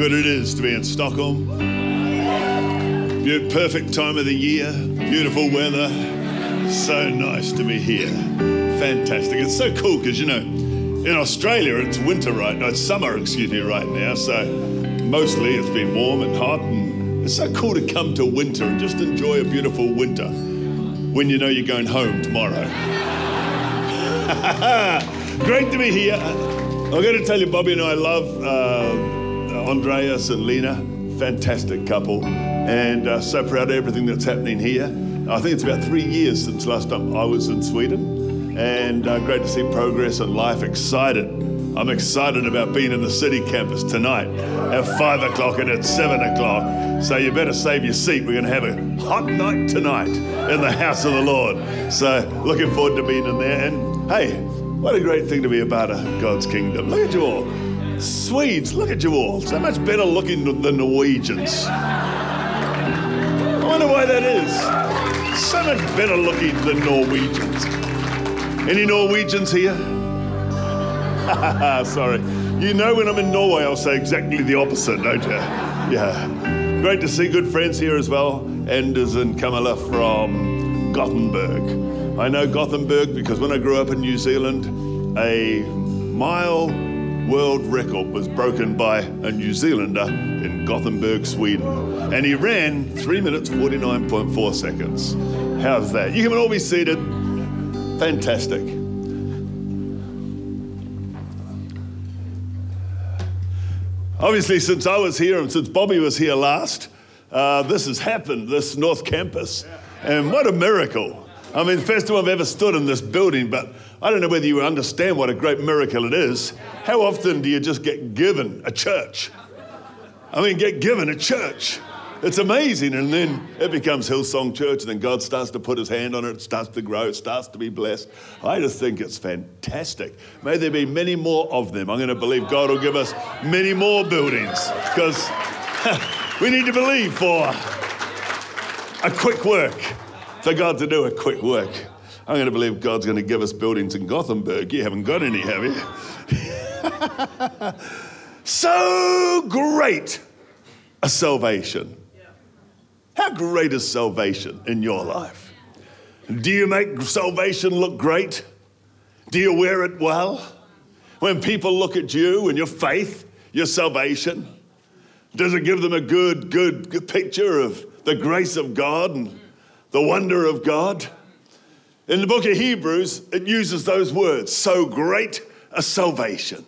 good it is to be in Stockholm. Perfect time of the year, beautiful weather. So nice to be here. Fantastic. It's so cool because, you know, in Australia it's winter right now, it's summer, excuse me, right now. So mostly it's been warm and hot. And it's so cool to come to winter and just enjoy a beautiful winter when you know you're going home tomorrow. Great to be here. I'm going to tell you, Bobbie and I love uh, Andreas and Lena. Fantastic couple. And uh, so proud of everything that's happening here. I think it's about three years since last time I was in Sweden. And uh, great to see progress and life. Excited. I'm excited about being in the city campus tonight at five o'clock and at seven o'clock. So you better save your seat. We're going to have a hot night tonight in the house of the Lord. So looking forward to being in there. And hey, what a great thing to be about a God's kingdom. Look at you all. Swedes, look at you all. So much better looking than Norwegians. I wonder why that is. So much better looking than Norwegians. Any Norwegians here? Sorry. You know when I'm in Norway, I'll say exactly the opposite, don't you? Yeah. Great to see good friends here as well. Anders and Camilla from Gothenburg. I know Gothenburg because when I grew up in New Zealand, a mile world record was broken by a New Zealander in Gothenburg, Sweden. And he ran 3 minutes 49.4 seconds. How's that? You can all be seated. Fantastic. Obviously, since I was here and since Bobbie was here last, uh, this has happened, this North Campus. And what a miracle. I mean, first time I've ever stood in this building, but I don't know whether you understand what a great miracle it is. How often do you just get given a church? I mean, get given a church. It's amazing. And then it becomes Hillsong Church, and then God starts to put his hand on it, it starts to grow, it starts to be blessed. I just think it's fantastic. May there be many more of them. I'm going to believe God will give us many more buildings because we need to believe for a quick work, for God to do a quick work. I'm going to believe God's going to give us buildings in Gothenburg. You haven't got any, have you? so great a salvation. How great is salvation in your life? Do you make salvation look great? Do you wear it well? When people look at you and your faith, your salvation, does it give them a good, good, good picture of the grace of God and the wonder of God? In the book of Hebrews, it uses those words so great a salvation.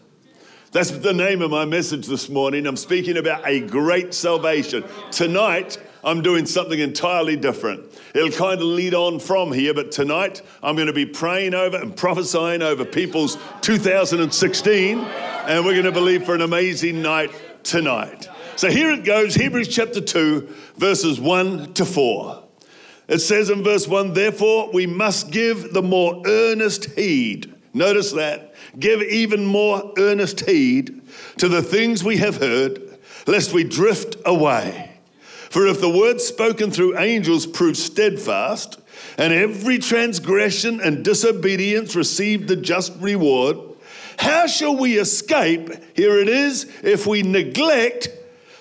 That's the name of my message this morning. I'm speaking about a great salvation. Tonight, I'm doing something entirely different. It'll kind of lead on from here, but tonight I'm going to be praying over and prophesying over people's 2016, and we're going to believe for an amazing night tonight. So here it goes Hebrews chapter 2, verses 1 to 4. It says in verse 1, therefore we must give the more earnest heed. Notice that. Give even more earnest heed to the things we have heard, lest we drift away. For if the word spoken through angels proved steadfast, and every transgression and disobedience received the just reward, how shall we escape? Here it is, if we neglect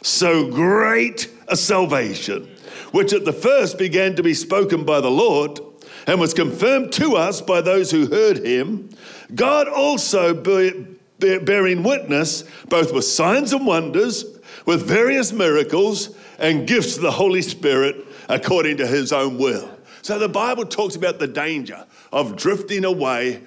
so great a salvation, which at the first began to be spoken by the Lord and was confirmed to us by those who heard him, God also be- be- bearing witness both with signs and wonders, with various miracles and gifts of the Holy Spirit according to his own will. So the Bible talks about the danger of drifting away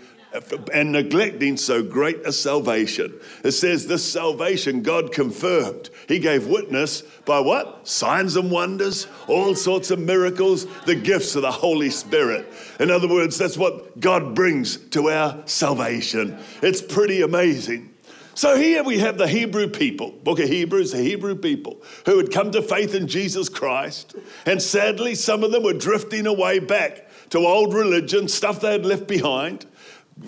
and neglecting so great a salvation. It says this salvation God confirmed. He gave witness by what? Signs and wonders, all sorts of miracles, the gifts of the Holy Spirit. In other words, that's what God brings to our salvation. It's pretty amazing. So here we have the Hebrew people, book of Hebrews, the Hebrew people who had come to faith in Jesus Christ. And sadly, some of them were drifting away back to old religion, stuff they had left behind,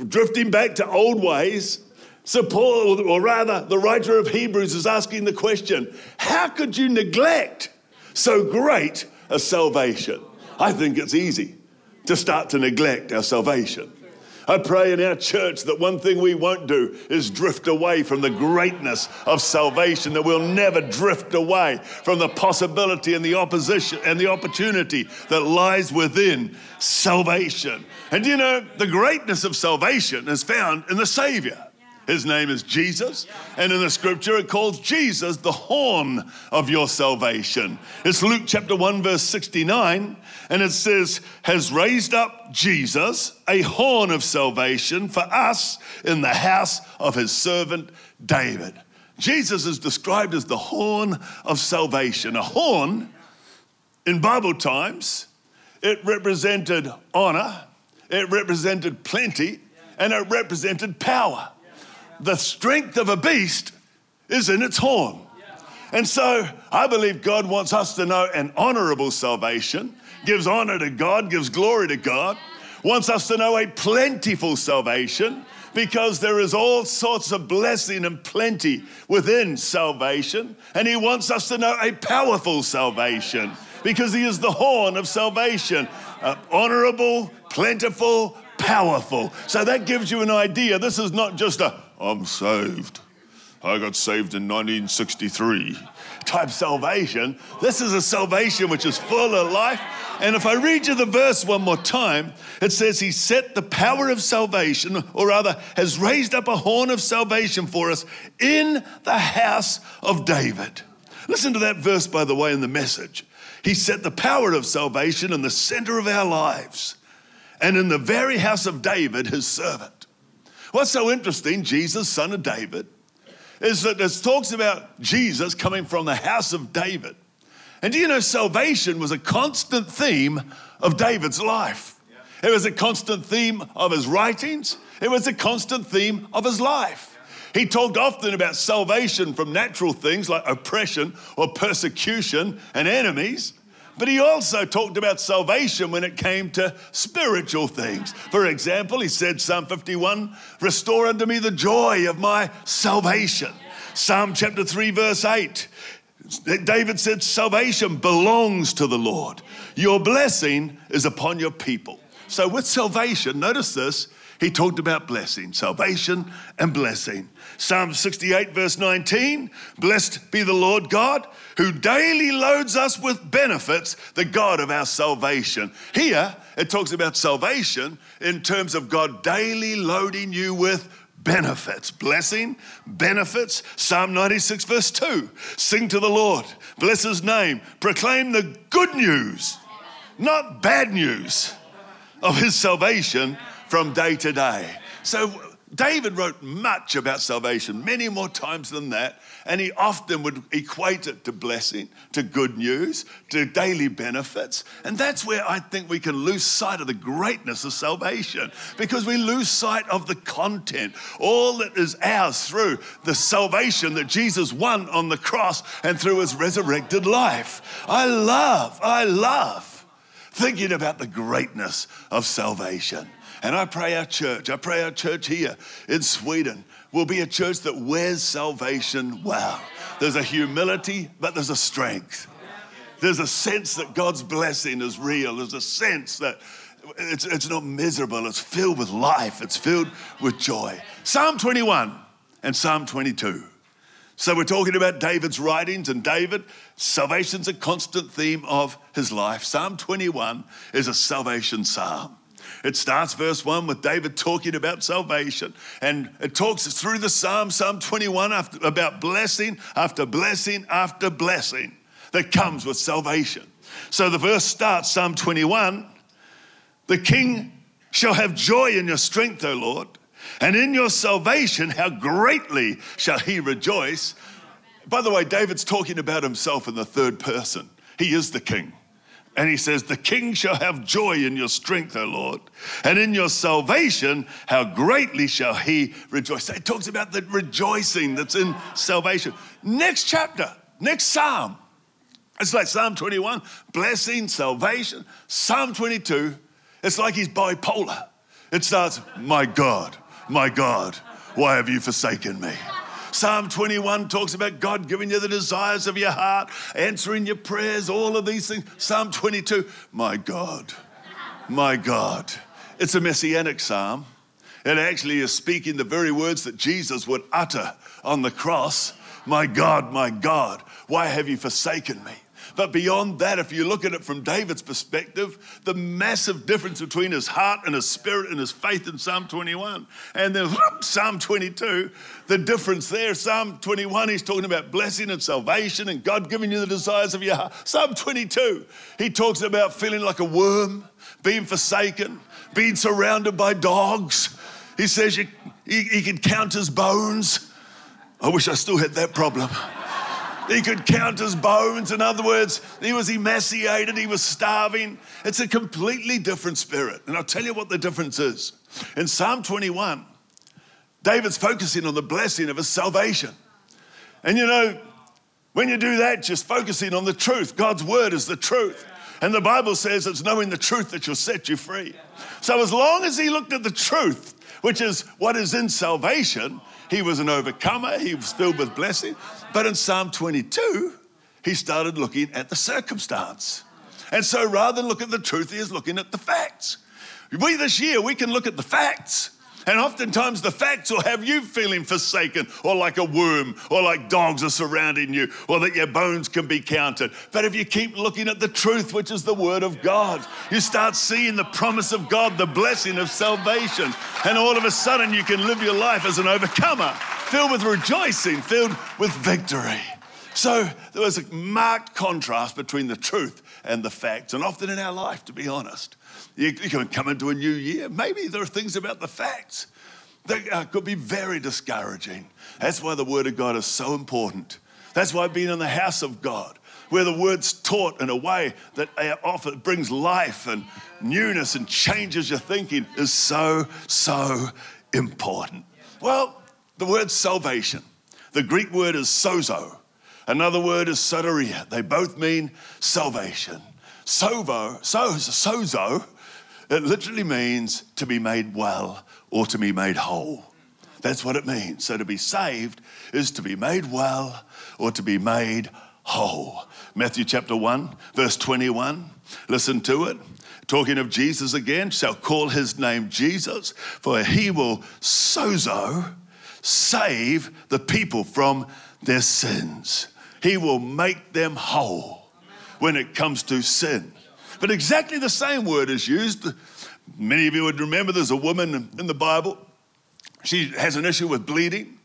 drifting back to old ways. So, Paul, or rather, the writer of Hebrews is asking the question how could you neglect so great a salvation? I think it's easy to start to neglect our salvation. I pray in our church that one thing we won't do is drift away from the greatness of salvation, that we'll never drift away from the possibility and the opposition and the opportunity that lies within salvation. And you know, the greatness of salvation is found in the Savior. His name is Jesus. And in the scripture, it calls Jesus the horn of your salvation. It's Luke chapter 1, verse 69. And it says, has raised up Jesus a horn of salvation for us in the house of his servant David. Jesus is described as the horn of salvation. A horn in Bible times, it represented honor, it represented plenty, and it represented power the strength of a beast is in its horn. And so I believe God wants us to know an honorable salvation, gives honor to God, gives glory to God, wants us to know a plentiful salvation because there is all sorts of blessing and plenty within salvation. And He wants us to know a powerful salvation because He is the horn of salvation. Uh, honorable, plentiful, powerful. So that gives you an idea. This is not just a I'm saved. I got saved in 1963 type salvation. This is a salvation which is full of life. And if I read you the verse one more time, it says, He set the power of salvation, or rather, has raised up a horn of salvation for us in the house of David. Listen to that verse, by the way, in the message. He set the power of salvation in the center of our lives and in the very house of David, his servant. What's so interesting, Jesus, son of David, is that it talks about Jesus coming from the house of David. And do you know salvation was a constant theme of David's life? It was a constant theme of his writings, it was a constant theme of his life. He talked often about salvation from natural things like oppression or persecution and enemies. But he also talked about salvation when it came to spiritual things. For example, he said, Psalm 51, restore unto me the joy of my salvation. Psalm chapter 3, verse 8, David said, Salvation belongs to the Lord. Your blessing is upon your people. So, with salvation, notice this, he talked about blessing, salvation and blessing. Psalm 68, verse 19 Blessed be the Lord God who daily loads us with benefits, the God of our salvation. Here, it talks about salvation in terms of God daily loading you with benefits, blessing, benefits. Psalm 96, verse 2 Sing to the Lord, bless his name, proclaim the good news, not bad news of his salvation from day to day. So David wrote much about salvation, many more times than that, and he often would equate it to blessing, to good news, to daily benefits. And that's where I think we can lose sight of the greatness of salvation because we lose sight of the content, all that is ours through the salvation that Jesus won on the cross and through his resurrected life. I love, I love thinking about the greatness of salvation. And I pray our church, I pray our church here in Sweden will be a church that wears salvation well. There's a humility, but there's a strength. There's a sense that God's blessing is real. There's a sense that it's, it's not miserable, it's filled with life, it's filled with joy. Psalm 21 and Psalm 22. So we're talking about David's writings, and David, salvation's a constant theme of his life. Psalm 21 is a salvation psalm. It starts verse 1 with David talking about salvation. And it talks through the Psalm, Psalm 21, after, about blessing after blessing after blessing that comes with salvation. So the verse starts, Psalm 21 The king shall have joy in your strength, O Lord, and in your salvation, how greatly shall he rejoice. By the way, David's talking about himself in the third person. He is the king. And he says, The king shall have joy in your strength, O Lord, and in your salvation, how greatly shall he rejoice. It talks about the rejoicing that's in salvation. Next chapter, next psalm. It's like Psalm 21, blessing, salvation. Psalm 22, it's like he's bipolar. It starts, My God, my God, why have you forsaken me? Psalm 21 talks about God giving you the desires of your heart, answering your prayers, all of these things. Psalm 22, my God, my God. It's a messianic psalm. It actually is speaking the very words that Jesus would utter on the cross My God, my God, why have you forsaken me? But beyond that, if you look at it from David's perspective, the massive difference between his heart and his spirit and his faith in Psalm 21 and then Psalm 22, the difference there, Psalm 21, he's talking about blessing and salvation and God giving you the desires of your heart. Psalm 22, he talks about feeling like a worm, being forsaken, being surrounded by dogs. He says you, he, he can count his bones. I wish I still had that problem. He could count his bones. In other words, he was emaciated, he was starving. It's a completely different spirit. And I'll tell you what the difference is. In Psalm 21, David's focusing on the blessing of his salvation. And you know, when you do that, just focusing on the truth. God's word is the truth. And the Bible says it's knowing the truth that will set you free. So as long as he looked at the truth, which is what is in salvation, he was an overcomer, he was filled with blessing. But in Psalm 22, he started looking at the circumstance. And so rather than look at the truth, he is looking at the facts. We this year, we can look at the facts. And oftentimes the facts will have you feeling forsaken or like a worm or like dogs are surrounding you or that your bones can be counted. But if you keep looking at the truth, which is the word of God, you start seeing the promise of God, the blessing of salvation. And all of a sudden you can live your life as an overcomer, filled with rejoicing, filled with victory. So there was a marked contrast between the truth and the facts. And often in our life, to be honest, you, can come into a new year. Maybe there are things about the facts that uh, could be very discouraging. That's why the Word of God is so important. That's why being in the house of God, where the Word's taught in a way that uh, often brings life and newness and changes your thinking, is so, so important. Well, the word salvation, the Greek word is sozo. Another word is soteria. They both mean salvation. Sovo, so, sozo it literally means to be made well or to be made whole. That's what it means. So to be saved is to be made well or to be made whole. Matthew chapter 1, verse 21. Listen to it. Talking of Jesus again, shall call his name Jesus, for he will sozo save the people from their sins. He will make them whole when it comes to sin. But exactly the same word is used. Many of you would remember there's a woman in the Bible. She has an issue with bleeding,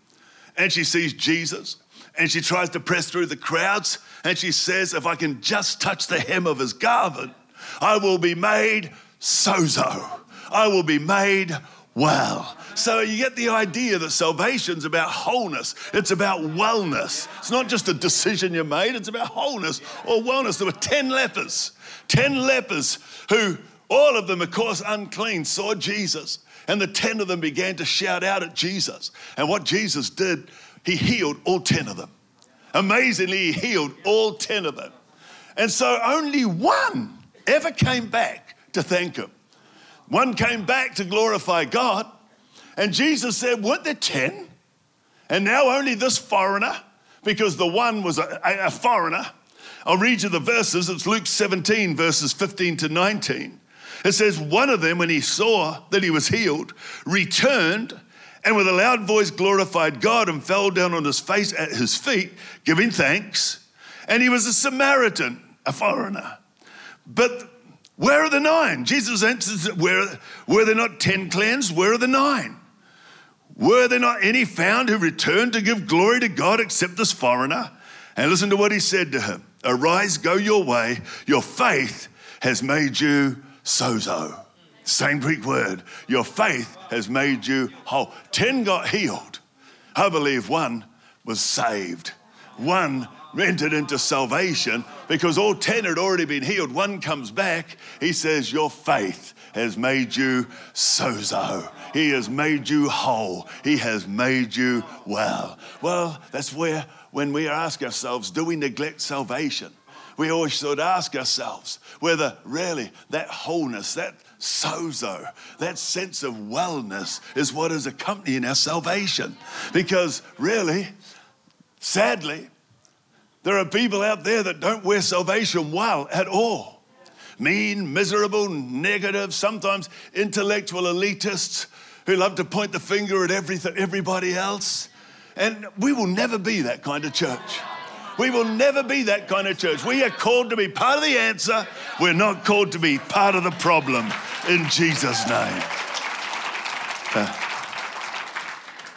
and she sees Jesus, and she tries to press through the crowds, and she says, If I can just touch the hem of his garment, I will be made sozo. I will be made well. So you get the idea that salvation's about wholeness. It's about wellness. It's not just a decision you made, it's about wholeness or wellness. There were 10 lepers 10 lepers who, all of them, of course, unclean, saw Jesus. And the 10 of them began to shout out at Jesus. And what Jesus did, he healed all 10 of them. Amazingly, he healed all 10 of them. And so only one ever came back to thank him. One came back to glorify God. And Jesus said, Weren't there 10? And now only this foreigner, because the one was a, a foreigner, I'll read you the verses. It's Luke 17, verses 15 to 19. It says, One of them, when he saw that he was healed, returned and with a loud voice glorified God and fell down on his face at his feet, giving thanks. And he was a Samaritan, a foreigner. But where are the nine? Jesus answers, Where, were there not ten cleansed? Where are the nine? Were there not any found who returned to give glory to God except this foreigner? And listen to what he said to him Arise, go your way. Your faith has made you sozo. Same Greek word. Your faith has made you whole. Ten got healed. I believe one was saved. One entered into salvation because all 10 had already been healed. One comes back, he says, Your faith has made you sozo. He has made you whole. He has made you well. Well, that's where, when we ask ourselves, do we neglect salvation? We always should ask ourselves whether really that wholeness, that sozo, that sense of wellness is what is accompanying our salvation. Because really, sadly, there are people out there that don't wear salvation well at all. Mean, miserable, negative, sometimes intellectual elitists who love to point the finger at everything, everybody else. And we will never be that kind of church. We will never be that kind of church. We are called to be part of the answer. We're not called to be part of the problem in Jesus' name. Uh,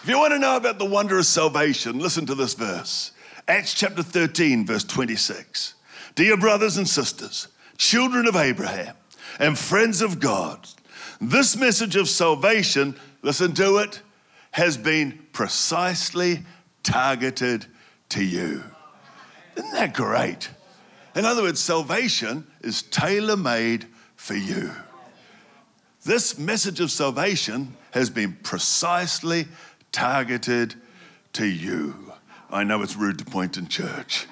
if you want to know about the wonder of salvation, listen to this verse. Acts chapter 13, verse 26. Dear brothers and sisters, children of Abraham, and friends of God, this message of salvation, listen to it, has been precisely targeted to you. Isn't that great? In other words, salvation is tailor made for you. This message of salvation has been precisely targeted to you. I know it's rude to point in church,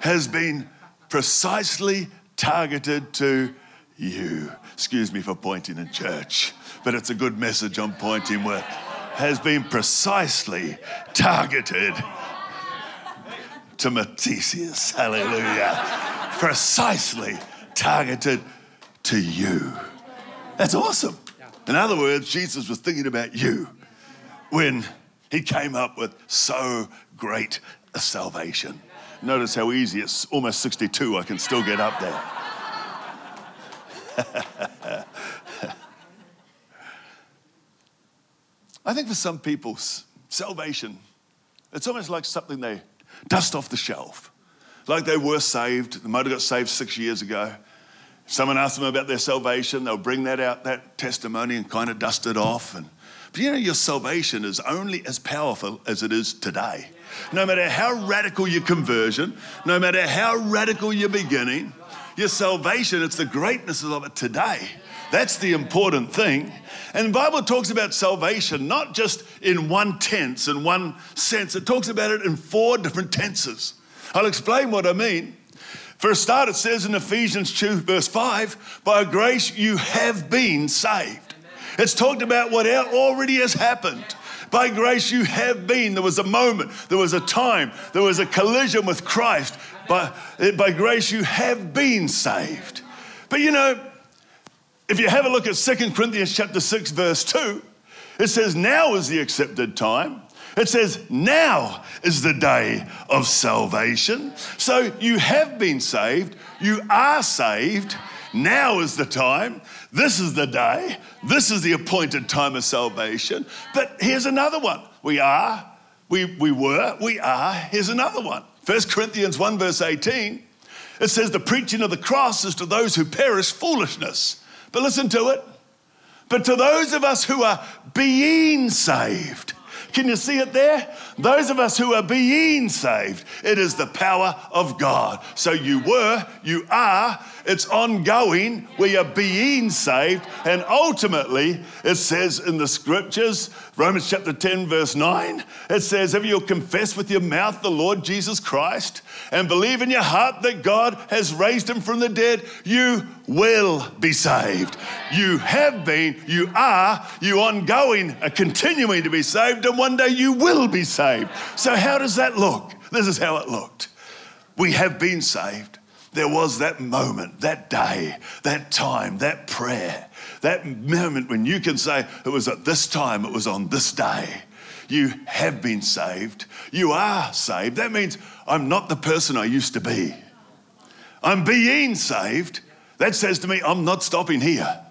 has been precisely targeted to you. Excuse me for pointing in church, but it's a good message I'm pointing with. Has been precisely targeted to Matthesius. Hallelujah. precisely targeted to you. That's awesome. In other words, Jesus was thinking about you when he came up with so great a salvation. Notice how easy it's almost 62, I can still get up there. I think for some people, salvation, it's almost like something they dust off the shelf. Like they were saved, they might have got saved six years ago. Someone asked them about their salvation, they'll bring that out, that testimony, and kind of dust it off. And, but you know, your salvation is only as powerful as it is today. No matter how radical your conversion, no matter how radical your beginning, your salvation, it's the greatness of it today. That's the important thing. And the Bible talks about salvation not just in one tense, in one sense, it talks about it in four different tenses. I'll explain what I mean. For a start, it says in Ephesians 2, verse 5, by grace you have been saved. It's talked about what already has happened. By grace you have been. There was a moment, there was a time, there was a collision with Christ. By, by grace you have been saved. But you know, if you have a look at 2 Corinthians chapter 6, verse 2, it says, Now is the accepted time. It says, Now is the day of salvation. So you have been saved, you are saved. Now is the time. This is the day. This is the appointed time of salvation. But here's another one. We are, we, we were, we are. Here's another one. 1 Corinthians 1, verse 18. It says, The preaching of the cross is to those who perish foolishness but listen to it. But to those of us who are being saved, can you see it there? Those of us who are being saved, it is the power of God. So you were, you are, it's ongoing. We are being saved. And ultimately, it says in the scriptures, Romans chapter 10, verse 9, it says, If you'll confess with your mouth the Lord Jesus Christ and believe in your heart that God has raised him from the dead, you will be saved. You have been, you are, you ongoing, are continuing to be saved, and one day you will be saved. So, how does that look? This is how it looked. We have been saved there was that moment, that day, that time, that prayer, that moment when you can say, it was at this time, it was on this day. You have been saved. You are saved. That means I'm not the person I used to be. I'm being saved. That says to me, I'm not stopping here.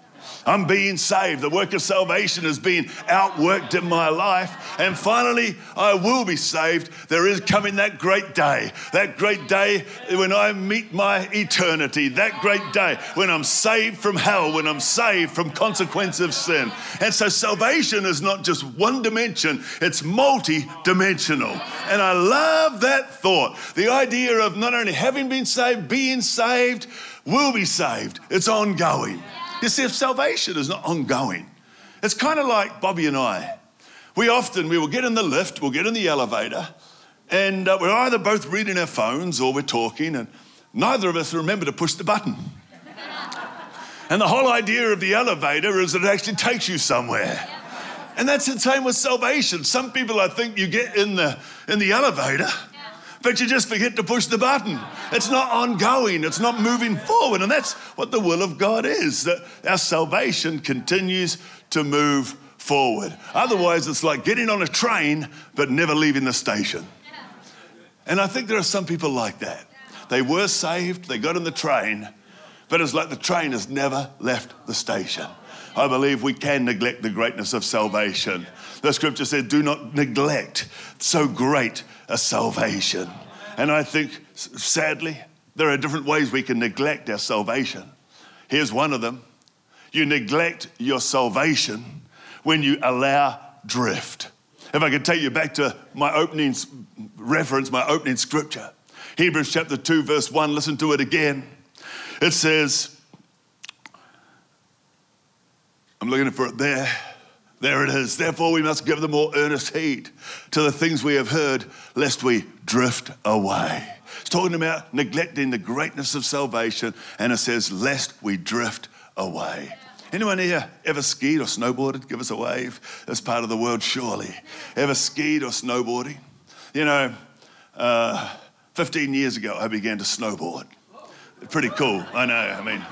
I'm being saved. The work of salvation is being outworked in my life. And finally, I will be saved. There is coming that great day, that great day when I meet my eternity, that great day when I'm saved from hell, when I'm saved from consequence of sin. And so salvation is not just one dimension, it's multi dimensional. And I love that thought. The idea of not only having been saved, being saved, will be saved. It's ongoing. You see, if salvation is not ongoing, it's kind of like Bobbie and I. We often, we will get in the lift, we'll get in the elevator, and uh, we're either both reading our phones or we're talking, and neither of us remember to push the button. and the whole idea of the elevator is that it actually takes you somewhere. And that's the same with salvation. Some people, I think, you get in the, in the elevator but you just forget to push the button. It's not ongoing, it's not moving forward. And that's what the will of God is that our salvation continues to move forward. Otherwise, it's like getting on a train but never leaving the station. And I think there are some people like that. They were saved, they got in the train, but it's like the train has never left the station. I believe we can neglect the greatness of salvation. The scripture said, Do not neglect so great a salvation. And I think, sadly, there are different ways we can neglect our salvation. Here's one of them you neglect your salvation when you allow drift. If I could take you back to my opening reference, my opening scripture, Hebrews chapter 2, verse 1, listen to it again. It says, I'm looking for it there. There it is. Therefore, we must give the more earnest heed to the things we have heard, lest we drift away. It's talking about neglecting the greatness of salvation, and it says, lest we drift away. Anyone here ever skied or snowboarded? Give us a wave. That's part of the world, surely. Ever skied or snowboarding? You know, uh, 15 years ago, I began to snowboard. Pretty cool, I know. I mean,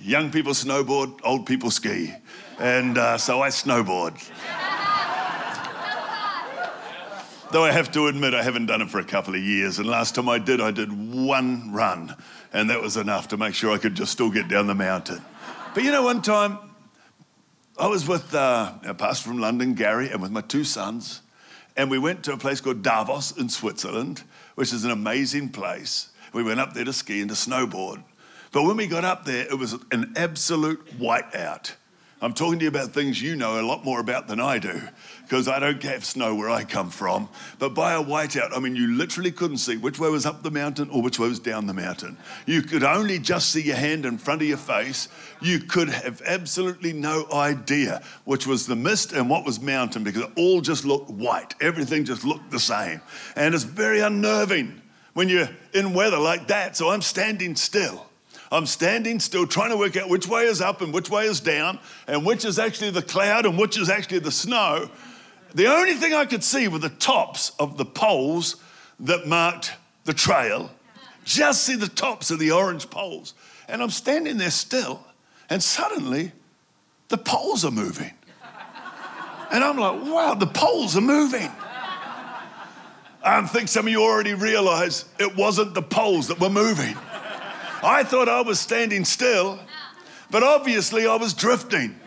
young people snowboard, old people ski. And uh, so I snowboard. Though I have to admit, I haven't done it for a couple of years. And last time I did, I did one run. And that was enough to make sure I could just still get down the mountain. But you know, one time I was with uh, a pastor from London, Gary, and with my two sons. And we went to a place called Davos in Switzerland, which is an amazing place. We went up there to ski and to snowboard. But when we got up there, it was an absolute whiteout. I'm talking to you about things you know a lot more about than I do, because I don't have snow where I come from. But by a whiteout, I mean you literally couldn't see which way was up the mountain or which way was down the mountain. You could only just see your hand in front of your face. You could have absolutely no idea which was the mist and what was mountain, because it all just looked white. Everything just looked the same. And it's very unnerving when you're in weather like that. So I'm standing still I'm standing still trying to work out which way is up and which way is down, and which is actually the cloud and which is actually the snow. The only thing I could see were the tops of the poles that marked the trail. Just see the tops of the orange poles. And I'm standing there still, and suddenly the poles are moving. And I'm like, wow, the poles are moving. I think some of you already realize it wasn't the poles that were moving. I thought I was standing still, but obviously I was drifting.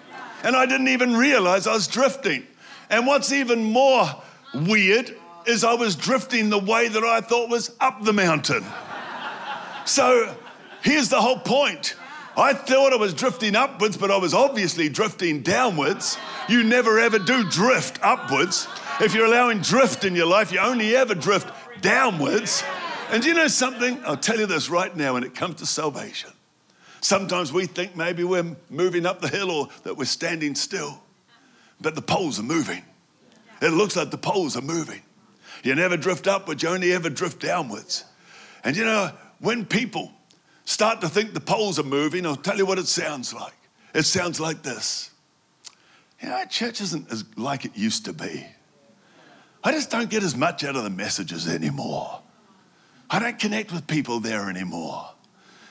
And I didn't even realize I was drifting. And what's even more weird is I was drifting the way that I thought was up the mountain. So here's the whole point. I thought I was drifting upwards, but I was obviously drifting downwards. You never ever do drift upwards. If you're allowing drift in your life, you only ever drift downwards. And you know something? I'll tell you this right now when it comes to salvation. Sometimes we think maybe we're moving up the hill or that we're standing still, but the poles are moving. It looks like the poles are moving. You never drift upwards, you only ever drift downwards. And you know, when people start to think the poles are moving, I'll tell you what it sounds like. It sounds like this. You know, our church isn't as like it used to be. I just don't get as much out of the messages anymore. I don't connect with people there anymore.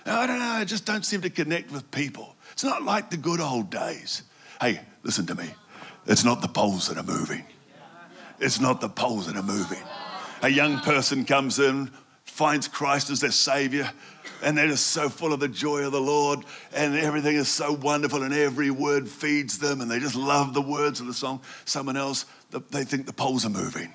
I don't know, I just don't seem to connect with people. It's not like the good old days. Hey, listen to me. It's not the poles that are moving. It's not the poles that are moving. A young person comes in, finds Christ as their Savior, and they're just so full of the joy of the Lord, and everything is so wonderful, and every word feeds them, and they just love the words of the song. Someone else, they think the poles are moving.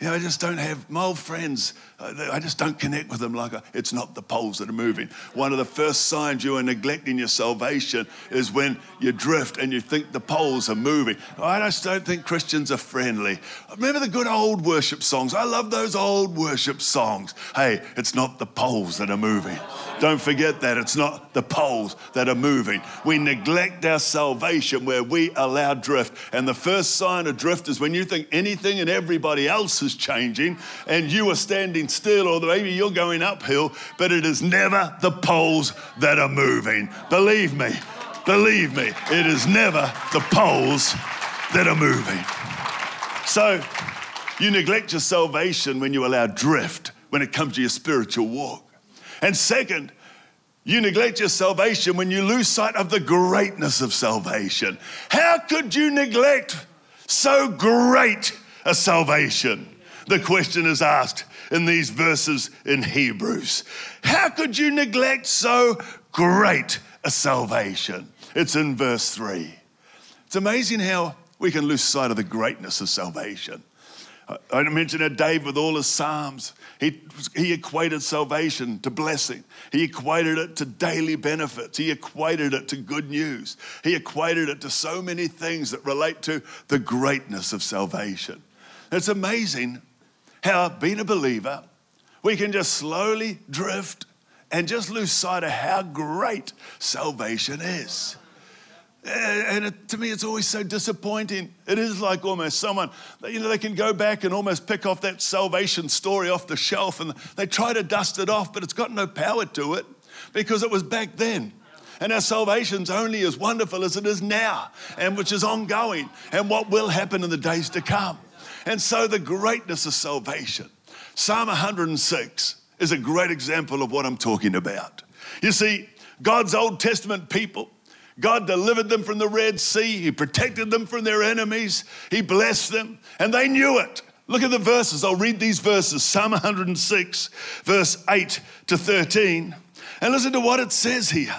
You know, I just don't have my old friends. Uh, I just don't connect with them like it's not the poles that are moving. One of the first signs you are neglecting your salvation is when you drift and you think the poles are moving. I just don't think Christians are friendly. Remember the good old worship songs? I love those old worship songs. Hey, it's not the poles that are moving. Don't forget that. It's not the poles that are moving. We neglect our salvation where we allow drift. And the first sign of drift is when you think anything and everybody else is changing and you are standing still, or maybe you're going uphill, but it is never the poles that are moving. Believe me, believe me, it is never the poles that are moving. So you neglect your salvation when you allow drift when it comes to your spiritual walk. And second, you neglect your salvation when you lose sight of the greatness of salvation. How could you neglect so great a salvation? The question is asked in these verses in Hebrews. How could you neglect so great a salvation? It's in verse 3. It's amazing how we can lose sight of the greatness of salvation. I mentioned how Dave, with all his Psalms, he, he equated salvation to blessing. He equated it to daily benefits. He equated it to good news. He equated it to so many things that relate to the greatness of salvation. It's amazing how, being a believer, we can just slowly drift and just lose sight of how great salvation is. And it, to me, it's always so disappointing. It is like almost someone, you know, they can go back and almost pick off that salvation story off the shelf and they try to dust it off, but it's got no power to it because it was back then. And our salvation's only as wonderful as it is now, and which is ongoing, and what will happen in the days to come. And so, the greatness of salvation. Psalm 106 is a great example of what I'm talking about. You see, God's Old Testament people, God delivered them from the Red Sea. He protected them from their enemies. He blessed them, and they knew it. Look at the verses. I'll read these verses Psalm 106, verse 8 to 13. And listen to what it says here.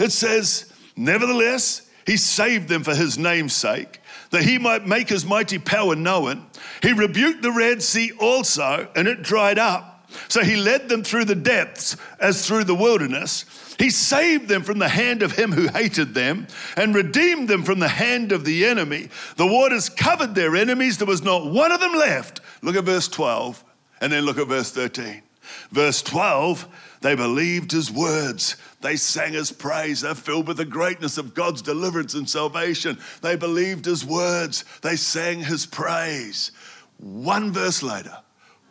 It says, Nevertheless, he saved them for his name's sake, that he might make his mighty power known. He rebuked the Red Sea also, and it dried up. So he led them through the depths as through the wilderness. He saved them from the hand of him who hated them and redeemed them from the hand of the enemy. The waters covered their enemies, there was not one of them left. Look at verse 12 and then look at verse 13. Verse 12, they believed his words. They sang his praise. They're filled with the greatness of God's deliverance and salvation. They believed his words. They sang his praise. One verse later,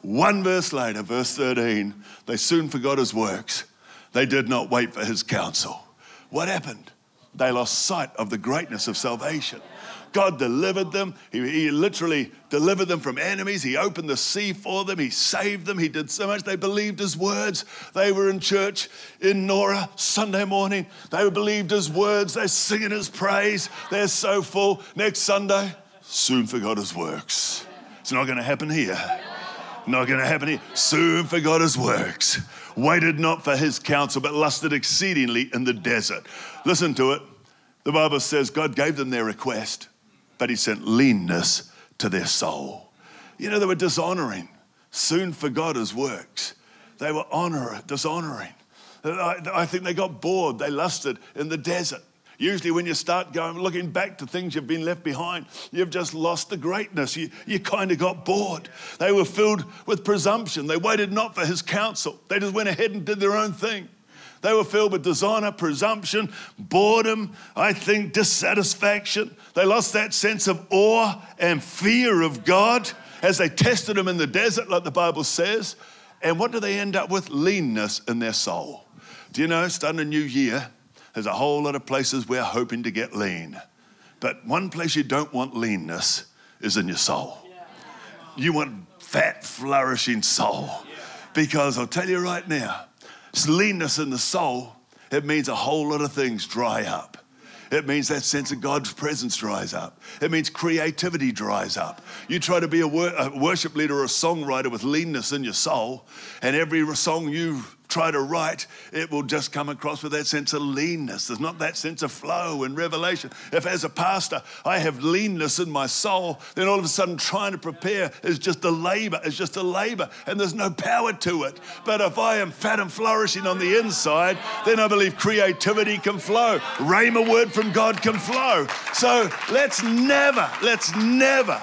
one verse later, verse 13, they soon forgot his works they did not wait for his counsel. What happened? They lost sight of the greatness of salvation. God delivered them. He, he, literally delivered them from enemies. He opened the sea for them. He saved them. He did so much. They believed his words. They were in church in Nora Sunday morning. They believed his words. They're singing his praise. They're so full. Next Sunday, soon forgot his works. It's not going to happen here. Not going to happen here. Soon forgot his works waited not for his counsel, but lusted exceedingly in the desert. Listen to it. The Bible says God gave them their request, but he sent leanness to their soul. You know, they were dishonoring, soon forgot his works. They were honor, dishonoring. I think they got bored, they lusted in the desert. Usually, when you start going, looking back to things you've been left behind, you've just lost the greatness. You, you kind of got bored. They were filled with presumption. They waited not for his counsel, they just went ahead and did their own thing. They were filled with dishonor, presumption, boredom, I think dissatisfaction. They lost that sense of awe and fear of God as they tested him in the desert, like the Bible says. And what do they end up with? Leanness in their soul. Do you know, starting a new year, there's a whole lot of places we're hoping to get lean. But one place you don't want leanness is in your soul. You want fat, flourishing soul. Because I'll tell you right now, leanness in the soul, it means a whole lot of things dry up. it means that sense of God's presence dries up. It means creativity dries up. You try to be a, wor- a worship leader or a songwriter with leanness in your soul, and every song you try to write, it will just come across with that sense of leanness. There's not that sense of flow and revelation. If, as a pastor, I have leanness in my soul, then all of a sudden trying to prepare is just a labor, it's just a labor, and there's no power to it. But if I am fat and flourishing on the inside, then I believe creativity can flow. Rhema word from God can flow. So let's never, let's never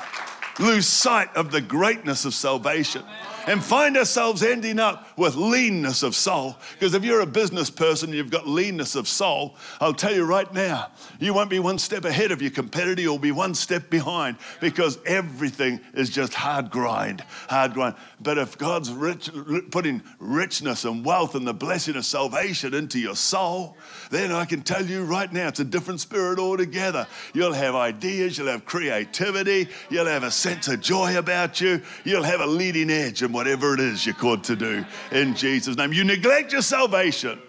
lose sight of the greatness of salvation and find ourselves ending up with leanness of soul. Because if you're a business person, you've got leanness of soul, I'll tell you right now, you won't be one step ahead of your competitor, you'll be one step behind because everything is just hard grind, hard grind. But if God's rich, putting richness and wealth and the blessing of salvation into your soul, then I can tell you right now, it's a different spirit altogether. You'll have ideas, you'll have creativity, you'll have a sense of joy about you, you'll have a leading edge in whatever it is you're called to do in Jesus' name. You neglect your salvation.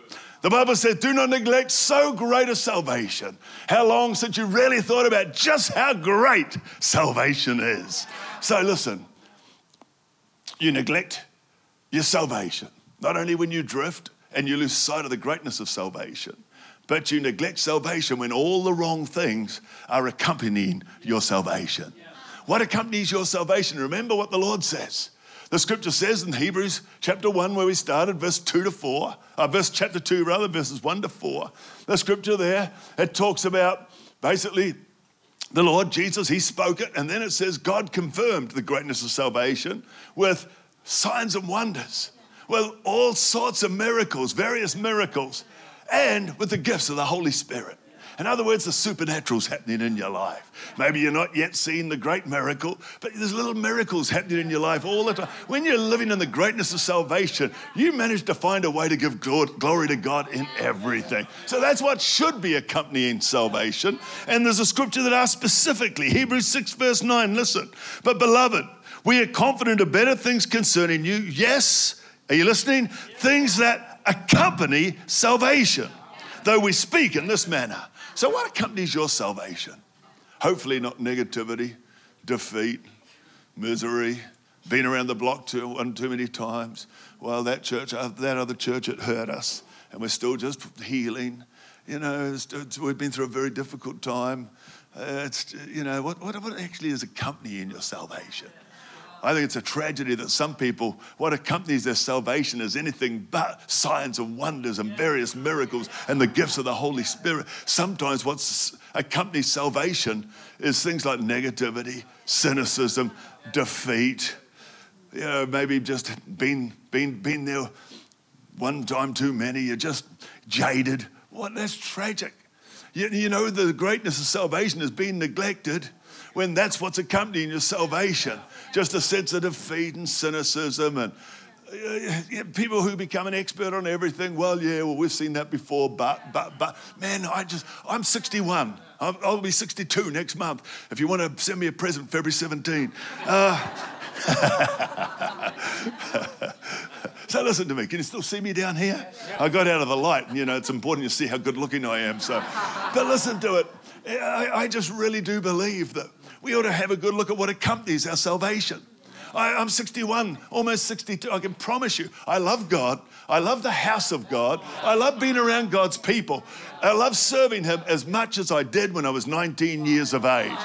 The Bible says, do not neglect so great a salvation. How long since you really thought about just how great salvation is? So listen, you neglect your salvation. Not only when you drift and you lose sight of the greatness of salvation, but you neglect salvation when all the wrong things are accompanying your salvation. What accompanies your salvation? Remember what the Lord says. The scripture says in Hebrews chapter 1, where we started, verse 2 to 4, uh, verse chapter 2, rather, verses 1 to 4. The scripture there, it talks about basically the Lord Jesus, He spoke it, and then it says God confirmed the greatness of salvation with signs and wonders, with all sorts of miracles, various miracles, and with the gifts of the Holy Spirit. In other words, the supernatural's happening in your life. Maybe you're not yet seeing the great miracle, but there's little miracles happening in your life all the time. When you're living in the greatness of salvation, you manage to find a way to give glory to God in everything. So that's what should be accompanying salvation. And there's a scripture that asks specifically, Hebrews 6, verse 9, listen. But beloved, we are confident of better things concerning you. Yes, are you listening? Things that accompany salvation, though we speak in this manner. So, what accompanies your salvation? Hopefully, not negativity, defeat, misery, been around the block too, one too many times. Well, that church, uh, that other church, it hurt us, and we're still just healing. You know, it's, it's, we've been through a very difficult time. Uh, it's, you know, what, what, what actually is accompanying your salvation? I think it's a tragedy that some people, what accompanies their salvation is anything but signs and wonders and various miracles and the gifts of the Holy Spirit. Sometimes what accompanies salvation is things like negativity, cynicism, defeat. You know, maybe just been, been, been there one time too many, you're just jaded. What? That's tragic. You, you know, the greatness of salvation is being neglected when that's what's accompanying your salvation. Just a sense of defeat and cynicism and uh, people who become an expert on everything. Well, yeah, well, we've seen that before, but, but, but, man, I just, I'm 61. I'll, I'll be 62 next month. If you want to send me a present, February 17. Uh, so listen to me. Can you still see me down here? I got out of the light. And, you know, it's important to see how good looking I am. So, but listen to it. I, I just really do believe that we ought to have a good look at what accompanies our salvation. I, am 61, almost 62. I can promise you, I love God. I love the house of God. I love being around God's people. I love serving Him as much as I did when I was 19 years of age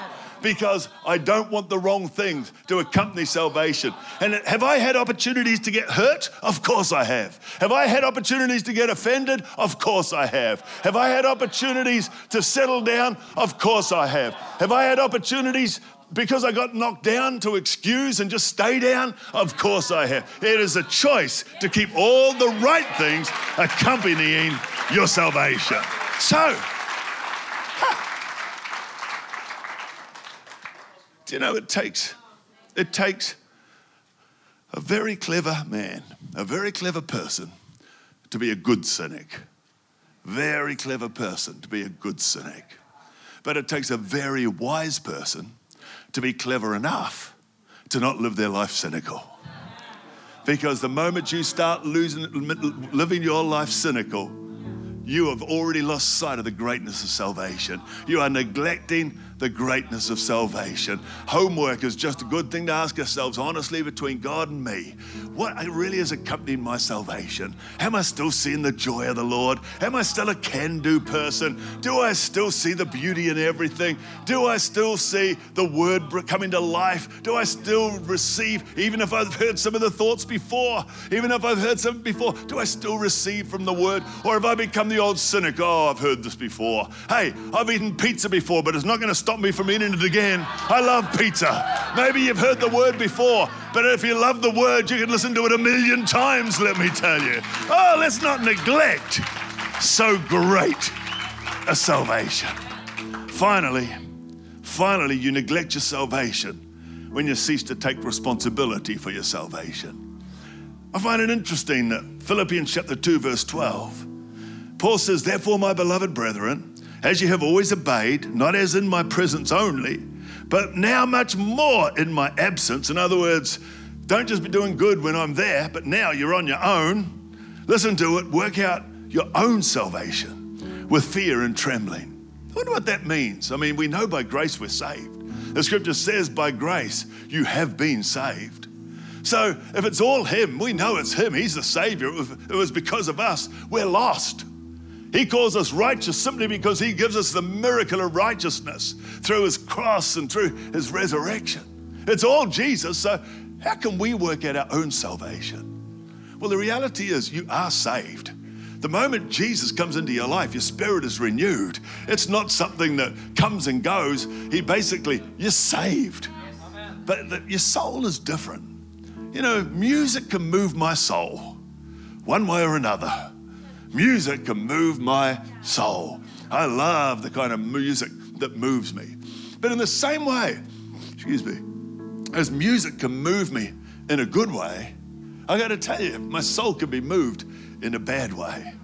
because I don't want the wrong things to accompany salvation. And have I had opportunities to get hurt? Of course I have. Have I had opportunities to get offended? Of course I have. Have I had opportunities to settle down? Of course I have. Have I had opportunities because I got knocked down to excuse and just stay down? Of course I have. It is a choice to keep all the right things accompanying your salvation. So, Do you know it takes it takes a very clever man, a very clever person to be a good cynic. Very clever person to be a good cynic. But it takes a very wise person to be clever enough to not live their life cynical. Because the moment you start losing, living your life cynical, you have already lost sight of the greatness of salvation. You are neglecting the greatness of salvation. Homework is just a good thing to ask ourselves honestly between God and me. What really has accompanied my salvation? Am I still seeing the joy of the Lord? Am I still a can do person? Do I still see the beauty in everything? Do I still see the word coming to life? Do I still receive, even if I've heard some of the thoughts before, even if I've heard some before, do I still receive from the word? Or have I become the old cynic? Oh, I've heard this before. Hey, I've eaten pizza before, but it's not going to stop me from eating it again. I love pizza. Maybe you've heard the word before, but if you love the word, you can listen to it a million times, let me tell you. Oh, let's not neglect so great a salvation. Finally, finally, you neglect your salvation when you cease to take responsibility for your salvation. I find it interesting that Philippians chapter 2, verse 12, Paul says, Therefore, my beloved brethren, as you have always obeyed, not as in my presence only, but now much more in my absence. In other words, don't just be doing good when I'm there, but now you're on your own. Listen to it, work out your own salvation with fear and trembling. I wonder what that means. I mean, we know by grace we're saved. The scripture says, by grace you have been saved. So if it's all Him, we know it's Him. He's the Savior. It was because of us. We're lost. He calls us righteous simply because He gives us the miracle of righteousness through His cross and through His resurrection. It's all Jesus, so how can we work out our own salvation? Well, the reality is you are saved. The moment Jesus comes into your life, your spirit is renewed. It's not something that comes and goes. He basically, you're saved. But the, your soul is different. You know, music can move my soul one way or another. Music can move my soul. I love the kind of music that moves me. But in the same way, excuse me, as music can move me in a good way, I got to tell you, my soul can be moved in a bad way.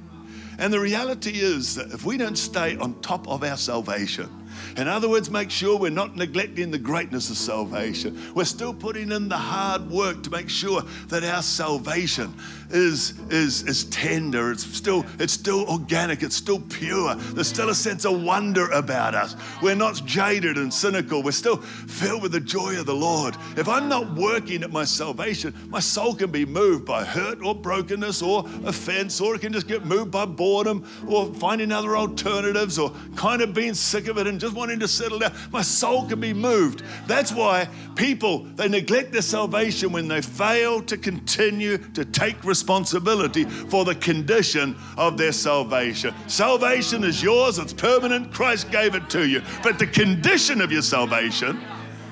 And the reality is that if we don't stay on top of our salvation, in other words, make sure we're not neglecting the greatness of salvation. We're still putting in the hard work to make sure that our salvation is, is, is tender. It's still, it's still organic. It's still pure. There's still a sense of wonder about us. We're not jaded and cynical. We're still filled with the joy of the Lord. If I'm not working at my salvation, my soul can be moved by hurt or brokenness or offense, or it can just get moved by boredom or finding other alternatives or kind of being sick of it and just wanting to settle down. My soul can be moved. That's why people, they neglect their salvation when they fail to continue to take responsibility responsibility for the condition of their salvation. Salvation is yours, it's permanent. Christ gave it to you. But the condition of your salvation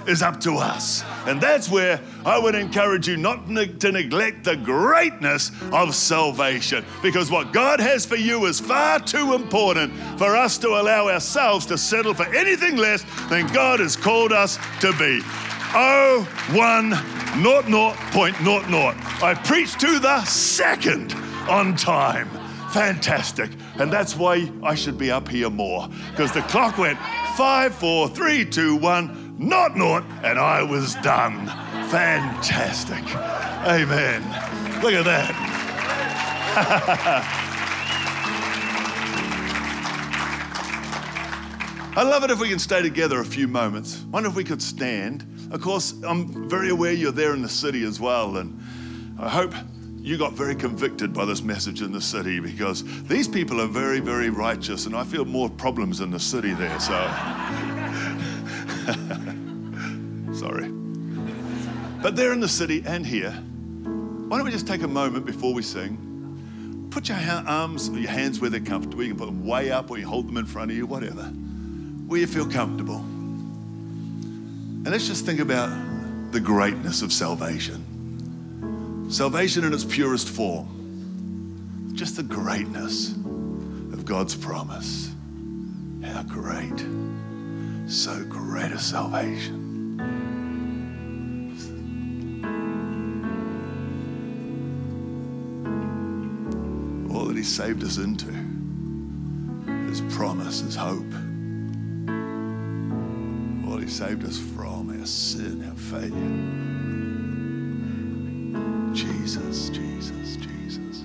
is up to us. And that's where I would encourage you not to neglect the greatness of salvation because what God has for you is far too important for us to allow ourselves to settle for anything less than God has called us to be. Oh, one naught naught point naught naught. I preach to the second on time. Fantastic. And that's why I should be up here more. Because the clock went five, four, three, two, one, not naught, and I was done. Fantastic. Amen. Look at that. I love it if we can stay together a few moments. Wonder if we could stand. Of course, I'm very aware you're there in the city as well, and I hope you got very convicted by this message in the city because these people are very, very righteous, and I feel more problems in the city there, so. But they're in the city and here. Why don't we just take a moment before we sing? Put your arms, or your hands where they're comfortable. You can put them way up or you hold them in front of you, whatever. Where you feel comfortable. And let's just think about the greatness of salvation. Salvation in its purest form. Just the greatness of God's promise. How great. So great a salvation. He saved us into His promise, His hope What He saved us from our sin, our failure. Jesus, Jesus, Jesus.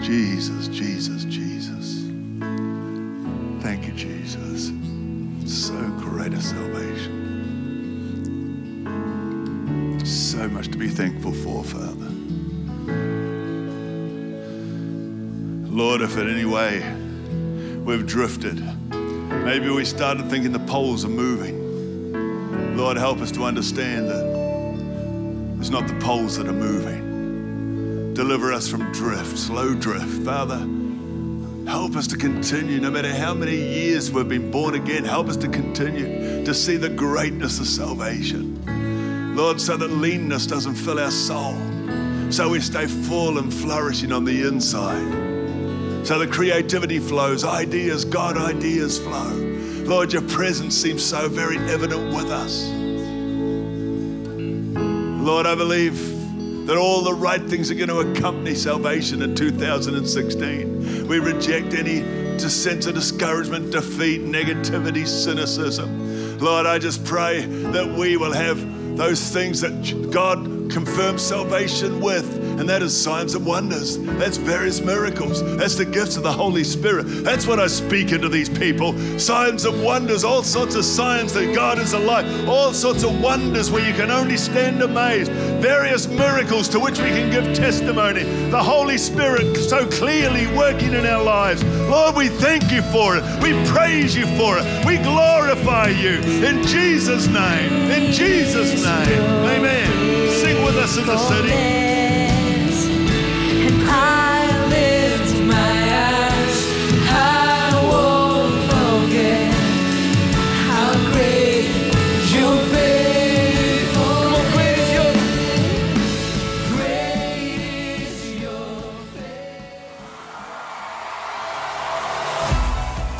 Jesus, Jesus, Jesus. Thank you, Jesus. So great a salvation. So much to be thankful for, Father. If in any way we've drifted, maybe we started thinking the poles are moving. Lord, help us to understand that it's not the poles that are moving. Deliver us from drift, slow drift. Father, help us to continue, no matter how many years we've been born again, help us to continue to see the greatness of salvation. Lord, so that leanness doesn't fill our soul, so we stay full and flourishing on the inside. So the creativity flows, ideas, God ideas flow. Lord, your presence seems so very evident with us. Lord, I believe that all the right things are going to accompany salvation in 2016. We reject any sense of discouragement, defeat, negativity, cynicism. Lord, I just pray that we will have those things that God confirms salvation with and that is signs and wonders. That's various miracles. That's the gifts of the Holy Spirit. That's what I speak into these people. Signs and wonders, all sorts of signs that God is alive, all sorts of wonders where you can only stand amazed. Various miracles to which we can give testimony. The Holy Spirit so clearly working in our lives. Lord, we thank you for it. We praise you for it. We glorify you. In Jesus' name. In Jesus' name. Amen. Sing with us in the city.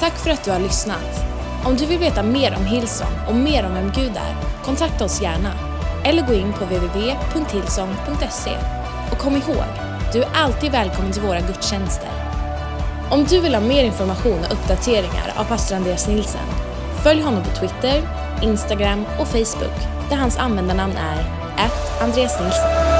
Tack för att du har lyssnat. Om du vill veta mer om Hillsong och mer om vem Gud är, kontakta oss gärna. Eller gå in på www.hillsong.se. Och kom ihåg, du är alltid välkommen till våra gudstjänster. Om du vill ha mer information och uppdateringar av pastor Andreas Nilsen, följ honom på Twitter, Instagram och Facebook där hans användarnamn är Andreas Nilsen.